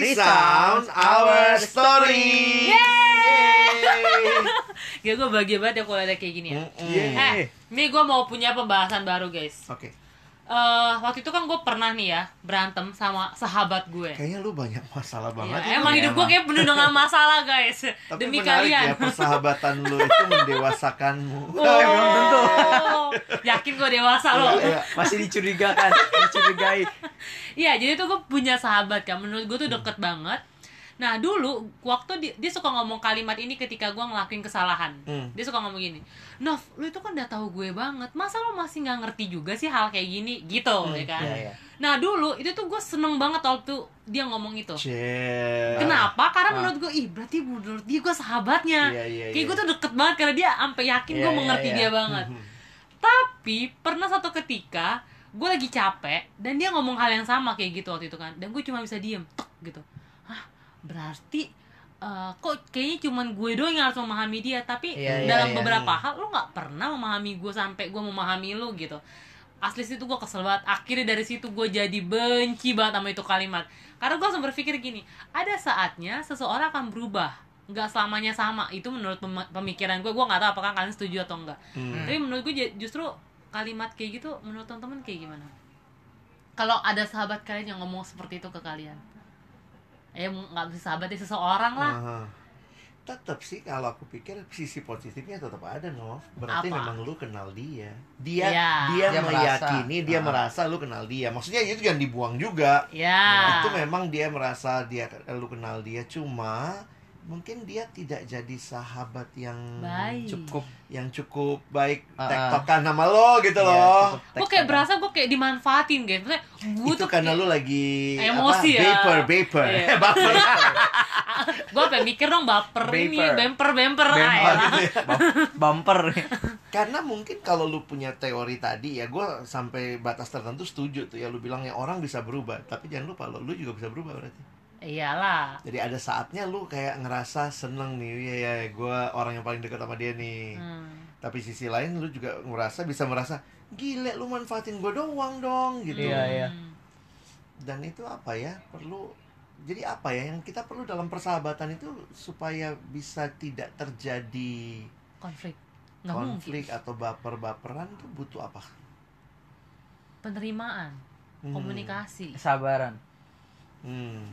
Resound our story. Ya gue bahagia banget ya kalau ada kayak gini ya. Eh, ini gue mau punya pembahasan baru guys. Oke. Eh, waktu itu kan gue pernah nih ya berantem sama sahabat gue. Kayaknya lu banyak masalah banget. Iya, ya. emang hidup gue kayak penuh dengan masalah guys. Tapi Demi menarik kalian. ya persahabatan lu itu mendewasakanmu. Oh, belum tentu. Yakin gue dewasa loh. Iya. Masih dicurigakan, dicurigai. Iya, jadi tuh gue punya sahabat kan. Menurut gue tuh deket banget. Nah dulu waktu dia, dia suka ngomong kalimat ini ketika gue ngelakuin kesalahan. Hmm. Dia suka ngomong gini, Nov, lu itu kan udah tahu gue banget. Masa lu masih nggak ngerti juga sih hal kayak gini, gitu ya kan? Iya, iya. Nah dulu itu tuh gue seneng banget waktu dia ngomong itu. Kenapa? Karena Ah. menurut gue, ih berarti menurut dia gue sahabatnya. Iya, iya, Kayak iya. gue tuh deket banget karena dia sampai yakin gue Iya, iya, mengerti iya. dia banget. Mhm. Tapi pernah satu ketika gue lagi capek dan dia ngomong hal yang sama kayak gitu waktu itu kan. Dan gue cuma bisa diem, tek gitu. Hah, berarti eh, kok kayaknya cuman gue doang yang harus memahami dia. Tapi Iya, iya, dalam iya. beberapa hal lo nggak pernah memahami gue sampai gue memahami lo gitu. Asli situ gue kesel banget. Akhirnya dari situ gue jadi benci banget sama itu kalimat. Karena gue langsung berpikir gini, ada saatnya seseorang akan berubah nggak selamanya sama itu menurut pem- pemikiran gue gue nggak tahu apakah kalian setuju atau enggak Hmm. tapi menurut gue ju- justru kalimat kayak gitu menurut teman-teman kayak gimana kalau ada sahabat kalian yang ngomong seperti itu ke kalian eh nggak bisa sahabat ya seseorang lah Aha. Tetap sih kalau aku pikir sisi positifnya tetap ada Nov. Berarti Apa? memang lu kenal dia. Dia Iya. dia, Dia meyakini, merasa. dia Ah. merasa lu kenal dia. Maksudnya itu jangan dibuang juga. ya Itu memang dia merasa dia lu kenal dia cuma mungkin dia tidak jadi sahabat yang baik Cukup. yang cukup baik ah. tektokan sama lo gitu Iya, loh. gue kayak berasa gue kayak dimanfaatin Maksudnya gue itu tuh karena kayak- lu lagi Emosi apa? ya. Vapor, vapor. Iya. Baper. gue pengen mikir dong baper ini bemper bemper Bemper gitu ya. Bum- Bumper. Karena mungkin kalau lu punya teori tadi ya gue sampai batas tertentu setuju tuh ya lu bilang ya orang bisa berubah, tapi jangan lupa lo lu juga bisa berubah berarti. Iyalah Jadi ada saatnya lu kayak ngerasa seneng nih, ya ya gue orang yang paling dekat sama dia nih. Hmm. Tapi sisi lain lu juga ngerasa bisa merasa gile lu manfaatin gue doang dong gitu. Iya, iya. Dan itu apa ya? Perlu jadi apa ya yang kita perlu dalam persahabatan itu supaya bisa tidak terjadi konflik nggak mungkin konflik atau baper-baperan tuh butuh apa? penerimaan Hmm. komunikasi Kesabaran. Hmm.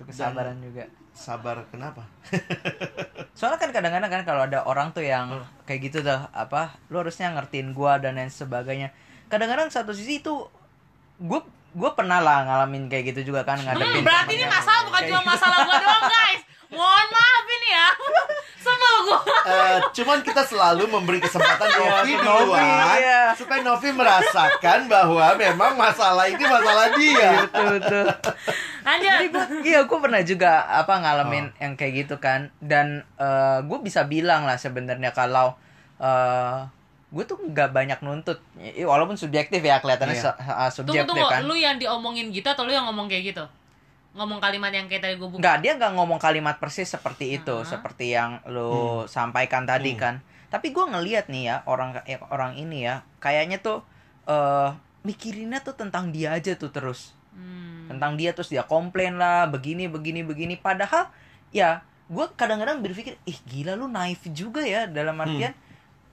Itu kesabaran juga. Sabar kenapa? Soalnya kan kadang-kadang kan kalau ada orang tuh yang Hmm. kayak gitu tuh apa, lu harusnya ngertiin gua dan lain sebagainya. Kadang-kadang satu sisi itu gua gua pernah lah ngalamin kayak gitu juga kan Hmm, ngadepin berarti ini masalah bukan cuma gitu. masalah gua doang guys mohon maaf ini ya sebel gua Eh, cuman kita selalu memberi kesempatan Novi ke Novi, duluan iya. supaya Novi merasakan bahwa memang masalah ini masalah dia. betul betul. Lanjut. Jadi gua, iya gue pernah juga apa ngalamin yang kayak gitu kan. Dan gue bisa bilang lah sebenarnya kalau gue tuh nggak banyak nuntut. Walaupun subjektif ya kelihatannya Iya. su- uh, tunggu subjektif tunggu. kan. Lu yang diomongin gitu atau lu yang ngomong kayak gitu? Ngomong kalimat yang kayak tadi gua buka. Nggak dia nggak ngomong kalimat persis seperti itu Ah. seperti yang lu sampaikan tadi Hmm. kan. Tapi gue ngeliat nih ya orang eh, orang ini ya kayaknya tuh eh mikirinnya tuh tentang dia aja tuh terus Hmm. tentang dia terus dia komplain lah begini begini begini. Padahal ya gue kadang-kadang berpikir ih gila lu naif juga ya. Dalam artian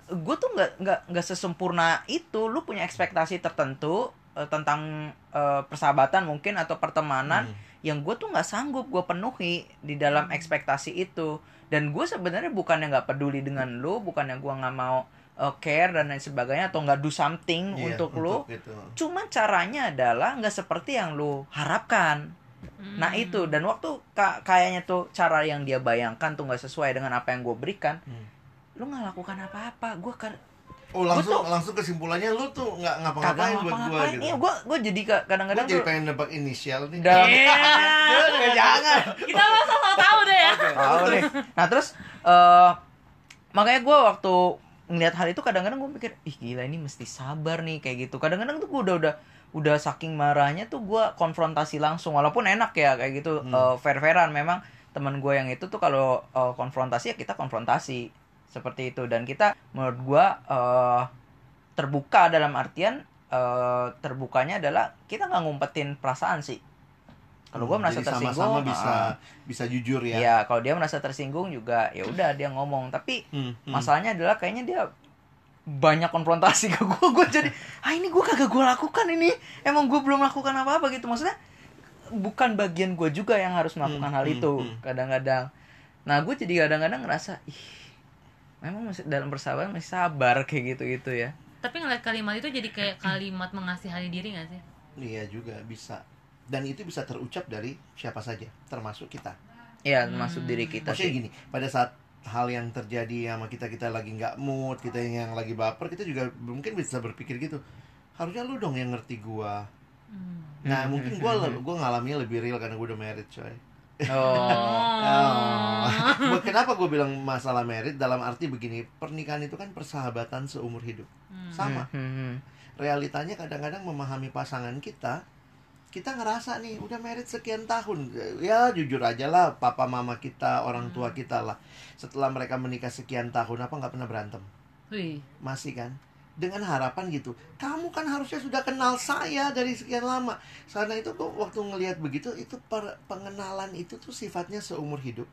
gue tuh nggak nggak nggak sesempurna itu. Lu punya ekspektasi tertentu eh, tentang eh, persahabatan mungkin atau pertemanan Hmm. yang gue tuh nggak sanggup gue penuhi di dalam ekspektasi itu. Dan gue sebenarnya bukannya nggak peduli dengan lu bukannya gue nggak mau eh, care dan lain sebagainya atau nggak do something Iya, untuk lu itu. Cuman caranya adalah nggak seperti yang lu harapkan. Hmm. Nah itu dan waktu ka- kayaknya tuh cara yang dia bayangkan tuh nggak sesuai dengan apa yang gue berikan. Hmm. Lu nggak lakukan apa-apa. Gue kan Oh langsung Betul. langsung kesimpulannya lu tuh nggak ngapa-ngapain buat gua ngapa-ngapain. gitu. Iya gue gue jadi ka- Gua kadang-kadang jadi tuh pengen nebak inisial nih. dalam Iya. Jangan, jangan. kita masa sama tahu deh ya Tahu nih. Nah terus eh makanya gue waktu ngeliat hal itu kadang-kadang gue pikir ih gila ini mesti sabar nih kayak gitu. Kadang-kadang tuh gue udah udah udah saking marahnya tuh gue konfrontasi langsung walaupun enak ya kayak gitu Hmm. eh, fair-fairan memang teman gue yang itu tuh kalau eh, konfrontasi ya kita konfrontasi seperti itu dan kita menurut gue eh, terbuka dalam artian eh, terbukanya adalah kita nggak ngumpetin perasaan sih kalau gue merasa Jadi tersinggung sama-sama bisa ah, bisa jujur ya. ya kalau dia merasa tersinggung juga ya udah dia ngomong tapi Hmm, hmm. masalahnya adalah kayaknya dia banyak konfrontasi ke gue gue jadi ah ini gue kagak gue lakukan ini emang gue belum lakukan apa apa gitu maksudnya bukan bagian gue juga yang harus melakukan Hmm, hal hmm, itu hmm. kadang-kadang nah gue jadi kadang-kadang ngerasa ih memang masih dalam persahabatan masih sabar kayak gitu gitu ya Tapi ngeliat kalimat itu jadi kayak kalimat mengasihani diri gak sih? Iya juga bisa. Dan itu bisa terucap dari siapa saja, termasuk kita. ya Hmm. masuk diri kita Maksudnya sih gini, pada saat hal yang terjadi sama kita kita lagi nggak mood, kita yang lagi baper, kita juga mungkin bisa berpikir gitu. Harusnya lu dong yang ngerti gua. Hmm. Nah, Hmm, mungkin hmm, gua hmm, gua ngalaminnya lebih real karena gua udah married, coy. oh Oh. Kenapa gue bilang masalah merit dalam arti begini, pernikahan itu kan persahabatan seumur hidup. Hmm. Sama. Hmm, hmm, hmm. Realitanya kadang-kadang memahami pasangan kita, kita ngerasa nih udah merit sekian tahun. Ya jujur aja lah, papa mama kita, orang tua kita lah. Setelah mereka menikah sekian tahun, apa nggak pernah berantem? Masih kan? Dengan harapan gitu, kamu kan harusnya sudah kenal saya dari sekian lama. Karena itu kok waktu ngelihat begitu, itu per- pengenalan itu tuh sifatnya seumur hidup.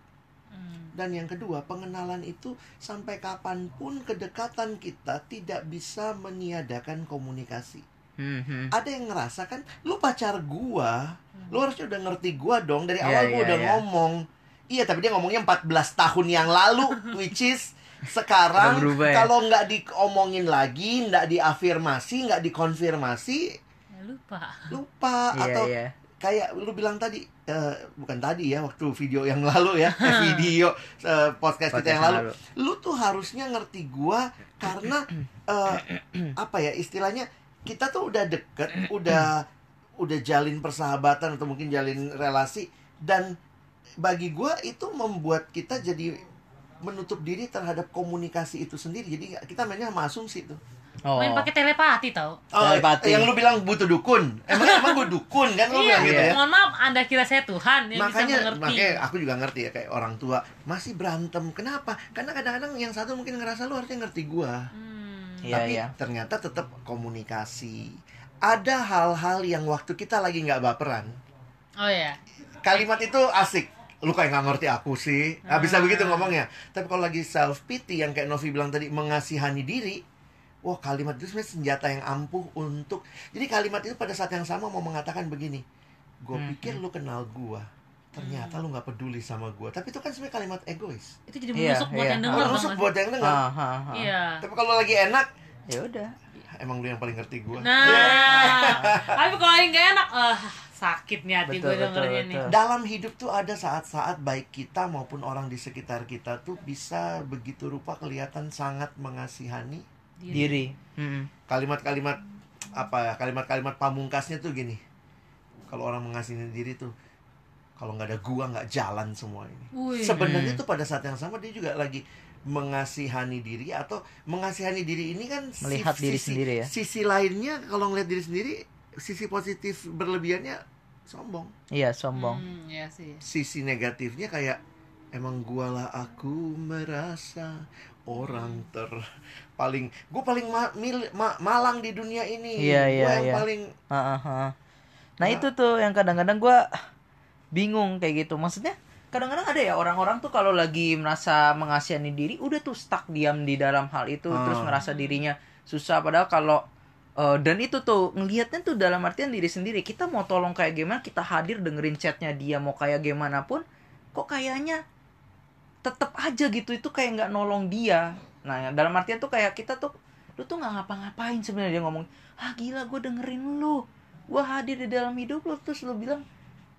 Hmm. Dan yang kedua, pengenalan itu sampai kapan pun kedekatan kita tidak bisa meniadakan komunikasi. Hmm. Ada yang ngerasa kan, lu pacar gua, lu harusnya udah ngerti gua dong dari Iya, awal gua iya, udah iya. ngomong. Iya, tapi dia ngomongnya 14 tahun yang lalu, which is sekarang ya? kalau nggak diomongin lagi, nggak diafirmasi, nggak dikonfirmasi, Ya, lupa. lupa iya atau iya kayak lu bilang tadi eh, bukan tadi ya waktu video yang lalu ya eh, video eh, podcast, kita Podcast yang yang lalu lu tuh harusnya ngerti gua karena eh, apa ya istilahnya kita tuh udah deket udah udah jalin persahabatan atau mungkin jalin relasi dan bagi gua itu membuat kita jadi menutup diri terhadap komunikasi itu sendiri jadi kita mainnya sama asumsi tuh oh Main pakai telepati tau. Oh, Telepati. yang lu bilang butuh dukun emang emang gua dukun kan lu Iya, bilang gitu ya mohon maaf, anda kira saya Tuhan yang makanya bisa mengerti. makanya aku juga ngerti ya kayak orang tua masih berantem kenapa karena kadang-kadang yang satu mungkin ngerasa lu harusnya ngerti gua Hmm. Iya, tapi iya. ternyata tetap komunikasi. Ada hal-hal yang waktu kita lagi nggak baperan. Oh ya. kalimat itu asik. Lu kayak nggak ngerti aku sih. Nah, bisa Ah. begitu ngomongnya. Tapi kalau lagi self pity yang kayak Novi bilang tadi mengasihani diri wah kalimat itu sebenarnya senjata yang ampuh untuk jadi kalimat itu pada saat yang sama mau mengatakan begini gue Hmm, pikir lu kenal gua ternyata lu nggak peduli sama gua tapi itu kan sebenarnya kalimat egois Itu jadi Iya, menusuk buat iya. yang denger buat yang dengar Ah, ah, ah. sih? Iya. tapi kalau lagi enak ya udah emang lu yang paling ngerti gua Nah, tapi kalau yang gak enak, eh sakit nih hati gue dengernya betul, nih. betul. dalam hidup tuh ada saat-saat baik kita maupun orang di sekitar kita tuh bisa begitu rupa kelihatan sangat mengasihani diri Hmm. kalimat-kalimat apa ya kalimat-kalimat pamungkasnya tuh gini kalau orang mengasihani diri tuh kalau nggak ada gua nggak jalan semua ini sebenarnya Hmm. tuh pada saat yang sama dia juga lagi mengasihani diri atau mengasihani diri ini kan si- Melihat diri sisi, sendiri ya? sisi lainnya kalau ngeliat diri sendiri sisi positif berlebihannya sombong iya sombong Hmm, iya sih. sisi negatifnya kayak emang gua lah aku merasa orang ter paling gue paling ma- mil- ma- malang di dunia ini Iya, Gua iya, yang iya. paling Ah, ah, ah. Nah itu tuh yang kadang-kadang gue bingung kayak gitu. Maksudnya kadang-kadang ada ya orang-orang tuh kalau lagi merasa mengasihani diri, udah tuh stuck diam di dalam hal itu, Ah. terus ngerasa dirinya susah. Padahal kalau eh, dan itu tuh ngelihatnya tuh dalam artian diri sendiri. Kita mau tolong kayak gimana, kita hadir dengerin chatnya dia mau kayak gimana pun, kok kayaknya tetep aja gitu itu kayak nggak nolong dia. Nah dalam artian tuh kayak kita tuh lu tuh nggak ngapa-ngapain sebenarnya dia ngomong ah gila gue dengerin lu gue hadir di dalam hidup lu terus lu bilang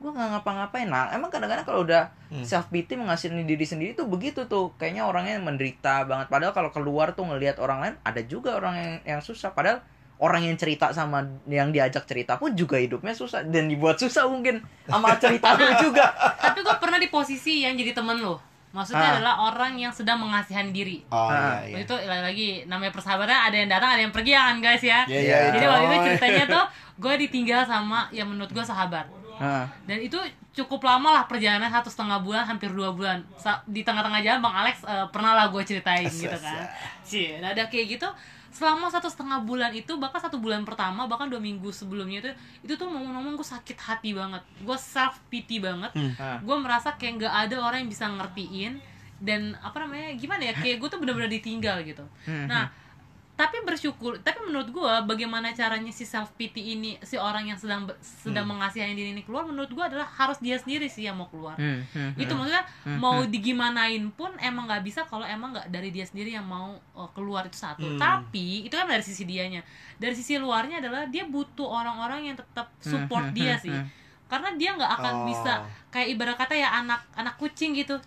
gue nggak ngapa-ngapain nah emang kadang-kadang kalau udah Hmm. self pity mengasihani diri sendiri tuh begitu tuh kayaknya orangnya menderita banget padahal kalau keluar tuh ngelihat orang lain ada juga orang yang yang susah padahal orang yang cerita sama yang diajak cerita pun juga hidupnya susah dan dibuat susah mungkin sama cerita lu juga Tapi gue pernah di posisi yang jadi temen lo. Maksudnya Ah. adalah orang yang sedang mengasihani diri. oh Ah. iya iya Itu lagi namanya persahabatan ada yang datang ada yang pergi ya kan guys ya. Iya, iya, Jadi iya. waktu itu Oh, ceritanya tuh gue ditinggal sama yang menurut gue sahabat. Dan itu cukup lama lah perjalanan satu setengah bulan hampir dua bulan. Sa- di tengah-tengah jalan bang Alex eh, pernah lah gue ceritain gitu kan. Cie, nah ada kayak gitu selama satu setengah bulan itu bahkan satu bulan pertama bahkan dua minggu sebelumnya itu itu tuh ngomong-ngomong gue sakit hati banget. Gue self pity banget Hah. gue merasa kayak nggak ada orang yang bisa ngertiin dan apa namanya gimana ya kayak gue tuh bener-bener ditinggal gitu. Hmm, nah tapi bersyukur tapi menurut gue bagaimana caranya si self pity ini si orang yang sedang sedang mengasihani diri ini keluar menurut gue adalah harus dia sendiri sih yang mau keluar Hmm, hmm, itu hmm. maksudnya mau digimanain pun emang nggak bisa kalau emang nggak dari dia sendiri yang mau uh, keluar itu satu Hmm. tapi itu kan dari sisi dianya dari sisi luarnya adalah dia butuh orang-orang yang tetap support Hmm, hmm, dia hmm, sih hmm. karena dia nggak akan Oh. bisa kayak ibarat kata ya anak anak kucing gitu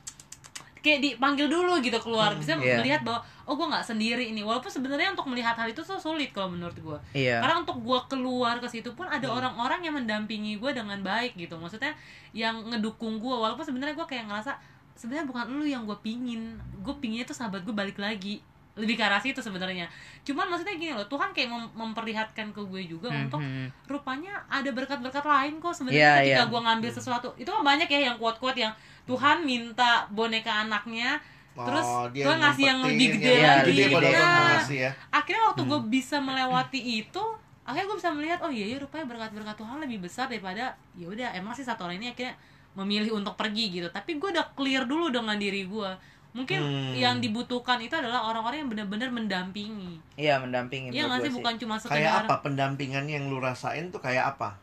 kayak dipanggil dulu gitu keluar. Bisa Iya. melihat bahwa oh gue nggak sendiri ini walaupun sebenarnya untuk melihat hal itu tuh sulit kalau menurut gue Iya. karena untuk gue keluar ke situ pun ada orang-orang yang mendampingi gue dengan baik gitu. Maksudnya yang ngedukung gue walaupun sebenarnya gue kayak ngerasa sebenarnya bukan lu yang gue pingin. Gue pinginnya tuh sahabat gue balik lagi lebih ke arah situ sebenarnya cuman maksudnya gini loh Tuhan kayak mem- memperlihatkan ke gue juga Hmm, untuk hmm. rupanya ada berkat-berkat lain kok sebenarnya Iya, ketika iya. gue ngambil sesuatu itu kan banyak ya yang kuat-kuat yang Tuhan minta boneka anaknya terus Oh, dia Tuhan ngasih yang lebih gede yang lagi. gede Nah. orang ngasih ya akhirnya waktu gue bisa melewati itu akhirnya gue bisa melihat oh iya ya rupanya berkat-berkat Tuhan lebih besar daripada ya udah emang sih satu orang ini akhirnya memilih untuk pergi gitu tapi gue udah clear dulu dengan diri gue mungkin Hmm. yang dibutuhkan itu adalah orang-orang yang benar-benar mendampingi. Iya, mendampingi Iya nggak sih? bukan cuma kayak sekedar apa pendampingannya yang lu rasain tuh kayak apa?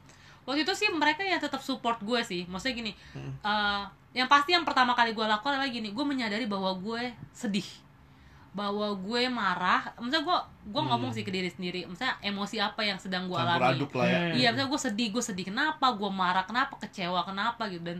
Waktu itu sih mereka yang tetap support gue sih. Maksudnya gini Hmm. eh, yang pasti yang pertama kali gue lakukan adalah gini gue menyadari bahwa gue sedih. Bahwa gue marah. Maksudnya gue gue Hmm. ngomong sih ke diri sendiri. Maksudnya emosi apa yang sedang gue alami. aduk lah ya. Iya misalnya gue sedih gue sedih. Kenapa gue marah? Kenapa kecewa? Kenapa gitu? Dan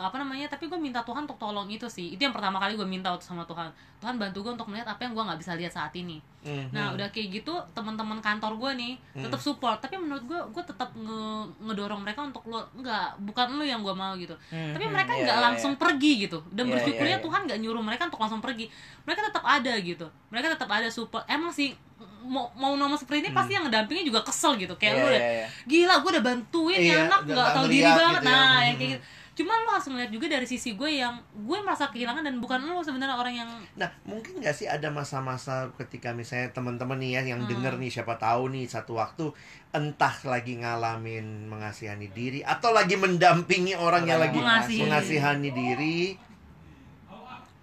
apa namanya tapi gue minta Tuhan untuk tolong itu sih. Itu yang pertama kali gue minta sama Tuhan. Tuhan bantu gue untuk melihat apa yang gue nggak bisa lihat saat ini. Mhm. nah udah kayak gitu teman-teman kantor gue nih Hmm. tetap support. Tapi menurut gue gue tetap nge- ngedorong mereka untuk lu nggak bukan lu yang gue mau gitu. Hmm, tapi hmm, mereka iya, nggak iya, langsung pergi gitu. Dan Iya, bersyukurnya iya, iya. Tuhan nggak nyuruh mereka untuk langsung pergi. Mereka tetap ada gitu. Mereka tetap ada support. Emang sih mau mau nomor seperti ini pasti yang ngedampingnya juga kesel gitu. Kayak Iya, lu deh. iya, iya. gila gue udah bantuin Iya, ya anak nggak tahu diri ngeliat banget. gitu ya. nah Hmm. yang kayak gitu cuman lu harus ngeliat juga dari sisi gue yang gue merasa kehilangan dan bukan lu sebenarnya orang yang Nah, mungkin nggak sih ada masa-masa ketika misalnya teman-teman nih ya yang Hmm. denger nih siapa tahu nih satu waktu entah lagi ngalamin mengasihani diri atau lagi mendampingi orang yang Orang lagi yang mengasihi. mengasihani diri.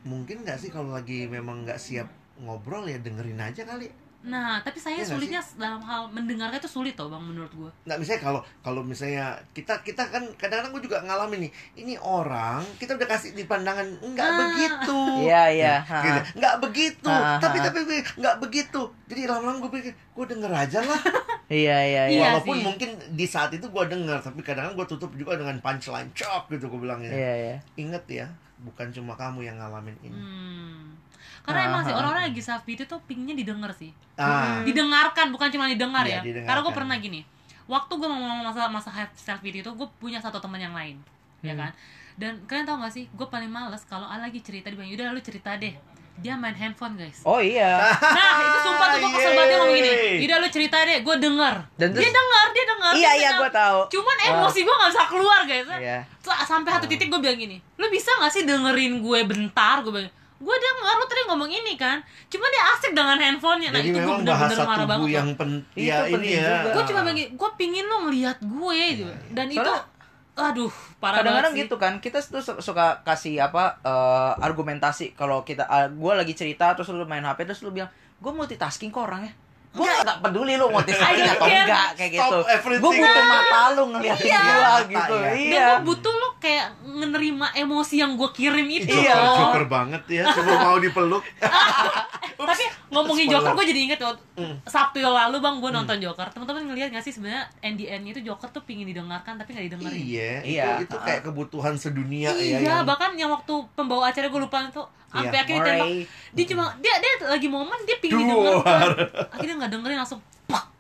Mungkin nggak sih kalau lagi memang nggak siap ngobrol ya dengerin aja kali. Nah tapi saya Iya nggak sulitnya dalam hal mendengarkan itu sulit tau bang menurut gue Nggak misalnya kalau kalau misalnya kita kita kan kadang-kadang gue juga ngalamin nih ini orang kita udah kasih di pandangan nggak Ah. begitu Iya, iya. Gitu. ha. nggak begitu Ha, ha, tapi tapi nggak begitu jadi lama-lama gue pikir gue denger aja lah Iya, iya, iya. Iya walaupun sih. mungkin di saat itu gue denger tapi kadang-kadang gue tutup juga dengan punchline cok gitu gue bilangnya Iya, iya. inget ya bukan cuma kamu yang ngalamin ini hmm. Karena Ah, emang sih ah, orang-orang lagi self pity tuh pinginnya didengar sih. Ah. Didengarkan bukan cuma didengar Iya, ya. didengarkan. karena gue pernah gini waktu gue mau ngomong masalah masa self itu gue punya satu teman yang lain ya Hmm. kan? Dan kalian tau gak sih gue paling males kalau lagi cerita di udah lu cerita deh. Dia main handphone guys. Oh iya. nah itu sumpah tuh gue kesel banget dia ngomong gini udah lu cerita deh gue denger. Dan dia denger dia denger Iya, dia iya, gue tahu. cuman emosi gue gak bisa keluar guys. Iya. Sa- sampai satu titik gue bilang gini lu bisa gak sih dengerin gue bentar? Gue bilang gue denger lu tadi ngomong ini kan cuman dia asik dengan handphonenya nah jadi itu gue bener-bener marah banget yang loh. penting Itu ya ini ya gue cuma gini gue pingin lu ngeliat gue gitu dan itu Soalnya- aduh parah Kadang-kadang gitu kan, kita tuh su- suka kasih apa eh, argumentasi kalau kita gue lagi cerita terus lu main HP terus lu bilang, "Gue multitasking kok orangnya." Gue gak peduli lu multitasking atau enggak kayak gitu. Gue butuh mata lu ngeliatin Iya. gua gitu. ya. dan Iya. gue butuh lu kayak menerima emosi yang gue kirim itu Iya. loh. joker banget ya cuma mau dipeluk tapi ngomongin Spoiler. Joker gue jadi inget waktu Hmm. Sabtu yang lalu bang gue nonton Joker teman-teman ngeliat gak sih sebenarnya end the end itu Joker tuh pingin didengarkan tapi gak didengerin iya Iya. itu itu kayak kebutuhan sedunia iya ya yang bahkan yang waktu pembawa acara gue lupa itu sampai Iya. akhirnya ditembak Moray. dia cuma dia dia lagi momen dia pingin Duar. didengarkan akhirnya nggak dengerin langsung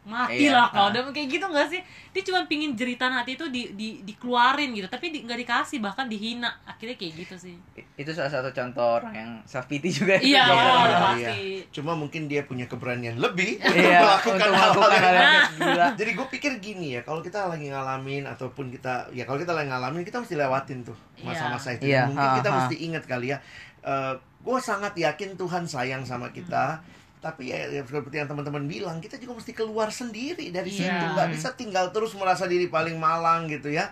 mati Iya, lah kau ah. udah kayak gitu nggak sih dia cuma pingin jeritan hati itu di, di dikeluarin gitu tapi di- nggak dikasih bahkan dihina akhirnya kayak gitu sih itu salah satu contoh orang yang self pity juga iya Iya, oh, iya. pasti Cuma mungkin dia punya keberanian lebih Iya, untuk melakukan untuk hal-hal yang gila. Jadi gue pikir gini ya, kalau kita lagi ngalamin ataupun kita ya kalau kita lagi ngalamin kita mesti lewatin tuh masa-masa itu. Iya, Mungkin ha, kita ha. mesti ingat kali ya. gue sangat yakin Tuhan sayang sama kita. Tapi ya, ya seperti yang teman-teman bilang, kita juga mesti keluar sendiri dari Iya. situ. Nggak bisa tinggal terus merasa diri paling malang gitu ya.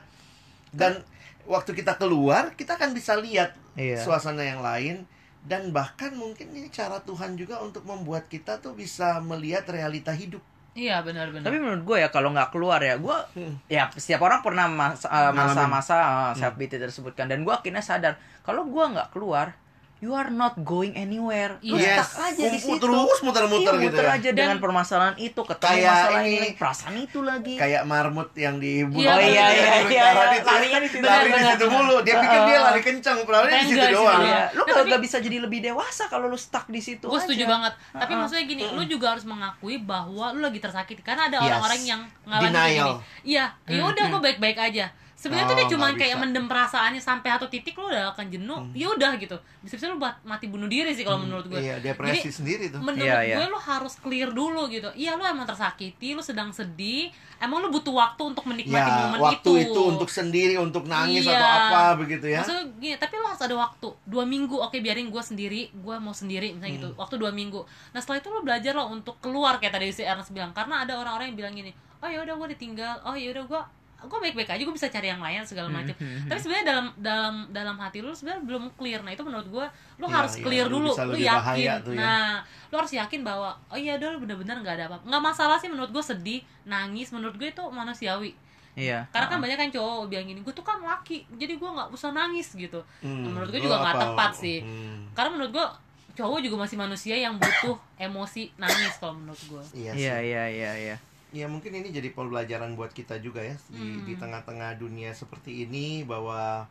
Dan waktu kita keluar, kita kan bisa lihat Iya. suasana yang lain dan bahkan mungkin ini cara Tuhan juga untuk membuat kita tuh bisa melihat realita hidup. iya benar-benar Tapi menurut gue ya kalau nggak keluar ya gue Hmm. ya setiap orang pernah uh, Ngalamin. masa-masa uh, self pity tersebutkan dan gue akhirnya sadar kalau gue nggak keluar you are not going anywhere lu Yes. stuck aja di situ terus muter-muter Iya, gitu muter ya. aja Dan- dengan permasalahan itu ketemu Kayak masalah ini- ini perasaan itu lagi Kayak marmut yang di bulu. Iya, Oh, iya, iya, iya, iya. itu ya. Larinya di situ. Lari di situ mulu. Dia pikir dia lari kencang, padahal di Enggak situ doang. iya. Iya, lu nggak tapi- bisa jadi lebih dewasa kalau lu stuck di situ gue setuju banget tapi maksudnya gini lu juga harus mengakui bahwa lu lagi tersakiti karena ada orang-orang yang ngalamin gini iya ya udah gue baik-baik aja sebenarnya tuh Oh, dia cuma kayak mendem perasaannya sampai satu titik lu udah akan jenuh. Ya udah gitu. Bisa-bisa lu buat mati bunuh diri sih kalau menurut gue Iya, depresi Jadi, sendiri tuh. menurut Iya, iya. gue lu harus clear dulu gitu. Iya lu emang tersakiti lu sedang sedih. Emang lu butuh waktu untuk menikmati Ya, momen waktu itu, itu. untuk sendiri, untuk nangis Iya. atau apa begitu ya. Maksudnya gini, tapi lo harus ada waktu. Dua minggu, oke biarin gue sendiri Gue mau sendiri, misalnya gitu. Hmm. Waktu dua minggu. Nah setelah itu lo belajar lo untuk keluar Kayak tadi si Ernest bilang. Karena ada orang-orang yang bilang gini Oh ya udah gue ditinggal. Oh ya udah gue gue baik-baik aja gue bisa cari yang lain segala Hmm, macam. tapi sebenarnya dalam dalam dalam hati lu sebenarnya belum clear. Nah itu menurut gue lu Iya, harus iya, clear lu dulu. lu lebih yakin. tuh ya. nah lu harus yakin bahwa oh iya udah lu bener-bener nggak ada apa nggak masalah sih menurut gue sedih nangis. Menurut gue itu manusiawi. Iya karena kan uh-uh. banyak kan cowok bilang gini gue tuh kan laki jadi gue nggak usah nangis gitu. Hmm, menurut gue lu juga nggak apa? tepat sih. Hmm, karena menurut gue cowok juga masih manusia yang butuh emosi nangis kalau menurut gue Iya, iya sih. iya iya iya Ya mungkin ini jadi pembelajaran buat kita juga ya di, Hmm. di tengah-tengah dunia seperti ini bahwa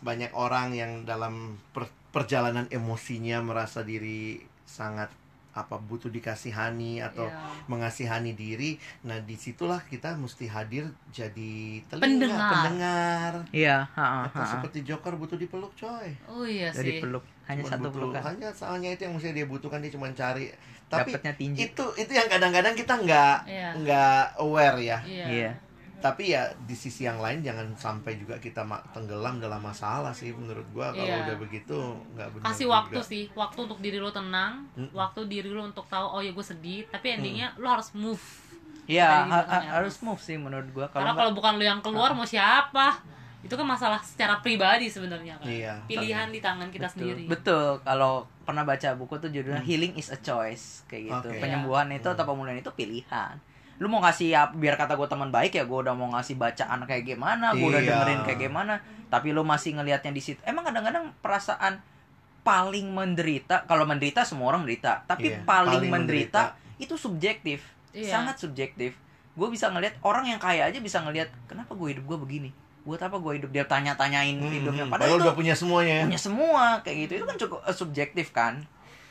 banyak orang yang dalam per- perjalanan emosinya merasa diri sangat apa butuh dikasihani atau Iya. mengasihani diri. Nah di situlah kita mesti hadir jadi telinga, Pendengar. pendengar. iya ha, ha, Atau ha. seperti Joker butuh dipeluk coy. oh iya dari sih peluk hanya Cuman satu butuh- pelukan Hanya soalnya itu yang mesti dia butuhkan dia cuma cari. Tapi dapatnya tinju itu itu yang kadang-kadang kita nggak Iya. nggak aware ya iya iya tapi ya di sisi yang lain jangan sampai juga kita ma- tenggelam dalam masalah sih menurut gua kalau Iya. udah begitu nggak benar kasih juga. waktu sih waktu untuk diri lo tenang Mm-mm. waktu diri lo untuk tahu oh ya gue sedih tapi endingnya lo harus move iya ha- ha- ya. harus move sih menurut gua karena kalau kalau bukan lo yang keluar mau siapa itu kan masalah secara pribadi sebenarnya kan Iya. pilihan di tangan kita betul, sendiri betul kalau pernah baca buku tuh judulnya Healing is a Choice kayak gitu. Oke. penyembuhan itu atau pemulihan itu pilihan. Lu mau ngasih ya, biar kata gue teman baik ya gue udah mau ngasih bacaan kayak gimana gue udah Iya. dengerin kayak gimana tapi lu masih ngelihatnya di situ. Emang kadang-kadang perasaan paling menderita kalau menderita semua orang menderita tapi Iya, paling, paling menderita, itu subjektif Iya. sangat subjektif. Gue bisa ngelihat orang yang kaya aja bisa ngelihat kenapa gue hidup gue begini buat apa gue hidup dia tanya-tanyain Hmm, hidupnya hmm. padahal padahal itu udah punya semuanya ya. punya semua kayak gitu itu kan cukup eh, subjektif kan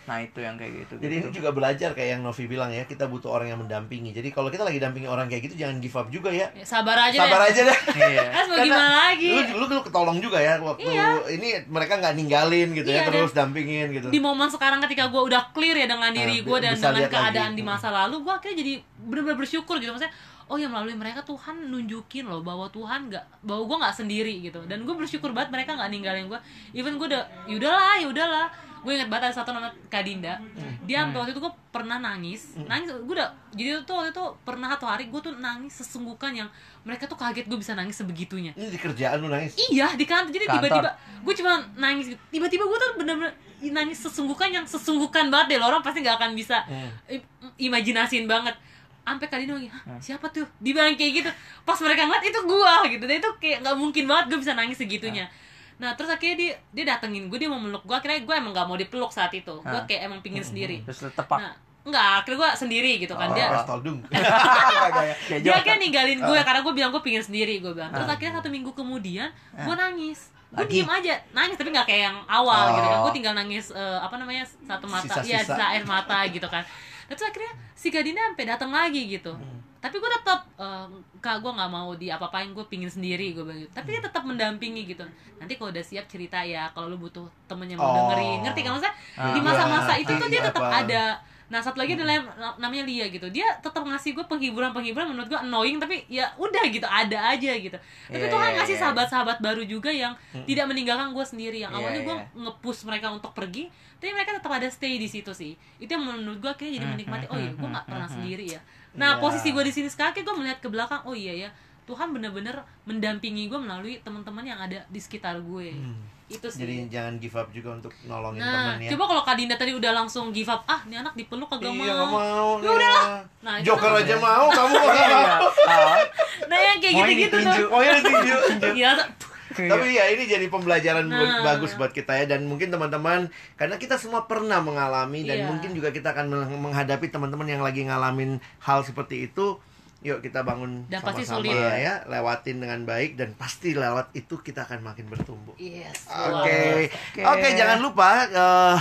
nah itu yang kayak gitu Jadi ini gitu. juga belajar kayak yang Novi bilang ya, kita butuh orang yang mendampingi. Jadi kalau kita lagi dampingi orang kayak gitu jangan give up juga ya. Ya, sabar aja Sabar deh aja deh. iya mau gimana lagi Lu, lu, lu ketolong juga ya waktu ini mereka nggak ninggalin gitu Iya, ya, terus dampingin gitu. di momen sekarang ketika gue udah clear ya dengan diri Nah, gue dan dengan keadaan lagi. di masa lalu gue akhirnya jadi benar-benar bersyukur gitu maksudnya oh ya melalui mereka Tuhan nunjukin loh bahwa Tuhan nggak bahwa gue nggak sendiri gitu. Dan gue bersyukur banget mereka nggak ninggalin gue even gue udah yaudahlah yaudahlah gue inget banget ada satu nama Kadinda dia sampai waktu itu gue pernah nangis. Nangis gue udah jadi tuh waktu itu pernah satu hari gue tuh nangis sesungguhkan yang mereka tuh kaget gue bisa nangis sebegitunya. Ini di kerjaan lu nangis. Iya di kantor. Jadi tiba-tiba gue cuma nangis gitu. Tiba-tiba gue tuh bener-bener nangis sesungguhkan yang sesungguhkan banget deh. Lo orang pasti nggak akan bisa Hmm. imajinasin banget. Sampai kali ini Hah, siapa tuh? Dibilang kayak gitu. Pas mereka ngeliat itu gua gitu. Dan itu kayak nggak mungkin banget gue bisa nangis segitunya. Nah terus akhirnya dia dia datengin gue dia mau meluk gue akhirnya gue emang gak mau dipeluk saat itu gue Hah. kayak emang pingin sendiri terus tepak nah enggak akhirnya gue sendiri gitu kan dia Oh. Kayak dia Joker. akhirnya ninggalin gue karena gue bilang gue pingin sendiri gue bilang terus Ah. akhirnya satu minggu kemudian gue nangis gue diem aja nangis tapi nggak kayak yang awal Oh. gitu kan gue tinggal nangis eh, apa namanya satu mata Sisa-sisa. ya sisa air mata gitu kan Dan terus akhirnya si Gadina sampai datang lagi gitu tapi gue tetap eh, kak gue nggak mau di apa apain gue pingin sendiri gue bilang gitu tapi dia tetap mendampingi gitu nanti kalau udah siap cerita ya kalau lu butuh temennya mau Oh. dengerin ngerti kan maksudnya Ah. di masa-masa itu tuh dia tetap apa. ada nah satu lagi adalah yang namanya Lia gitu dia tetap ngasih gue penghiburan penghiburan menurut gue annoying tapi ya udah gitu ada aja gitu tapi Iya, Tuhan iya, ngasih iya. sahabat-sahabat baru juga yang tidak meninggalkan gue sendiri yang Iya, awalnya gue iya. nge-push mereka untuk pergi tapi mereka tetap ada stay di situ sih itu yang menurut gue akhirnya jadi Hmm, menikmati hmm, oh iya hmm, gue nggak hmm, pernah hmm. sendiri ya nah Iya. posisi gue di sini sekarang kayak gue melihat ke belakang oh iya ya Tuhan bener-bener mendampingi gue melalui teman-teman yang ada di sekitar gue itu sih Hmm. Jadi jangan give up juga untuk nolongin nah temennya. coba kalau Kak Dinda tadi udah langsung give up ah ini anak dipeluk kagak Iya, mau mau. Ya udahlah. Nah, Joker aja mau, kamu kok nggak Iya. mau? Ah, nah yang kayak gitu-gitu tuh Oh ya ditinju. Iya, Tapi ya ini jadi pembelajaran Nah. bagus buat kita ya dan mungkin teman-teman karena kita semua pernah mengalami dan Iya. mungkin juga kita akan meng- menghadapi teman-teman yang lagi ngalamin hal seperti itu. Yuk kita bangun Dan pasti sama-sama sulit. ya, lewatin dengan baik dan pasti lewat itu kita akan makin bertumbuh. yes Oke, Oke. oke jangan lupa eh,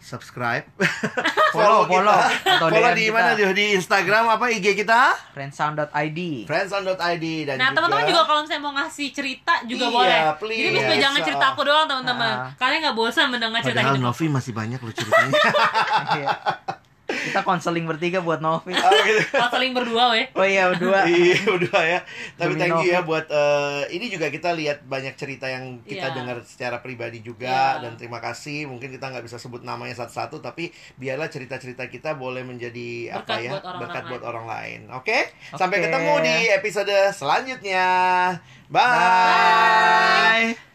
subscribe, Follow, kita. follow. Atau follow DM di kita. mana Di- di Instagram apa IG kita? friendsound.id friendson.id dan Nah teman-teman juga kalau misalnya mau ngasih cerita juga Iya, boleh. please. Jadi bisa jangan cerita aku doang teman-teman. Ah. Kalian nggak bosan mendengar cerita Padahal hidup. Novi masih banyak loh ceritanya. Kita konseling bertiga buat Novi Oh, gitu. Saling berdua weh. oh iya berdua iya udah ya tapi Demi thank you Novi. ya buat eh, ini juga kita lihat banyak cerita yang kita Iya. dengar secara pribadi juga Iya. dan terima kasih mungkin kita nggak bisa sebut namanya satu-satu tapi biarlah cerita-cerita kita boleh menjadi apa Berkat ya buat berkat buat orang lain oke sampai Oke. ketemu di episode selanjutnya bye. Bye.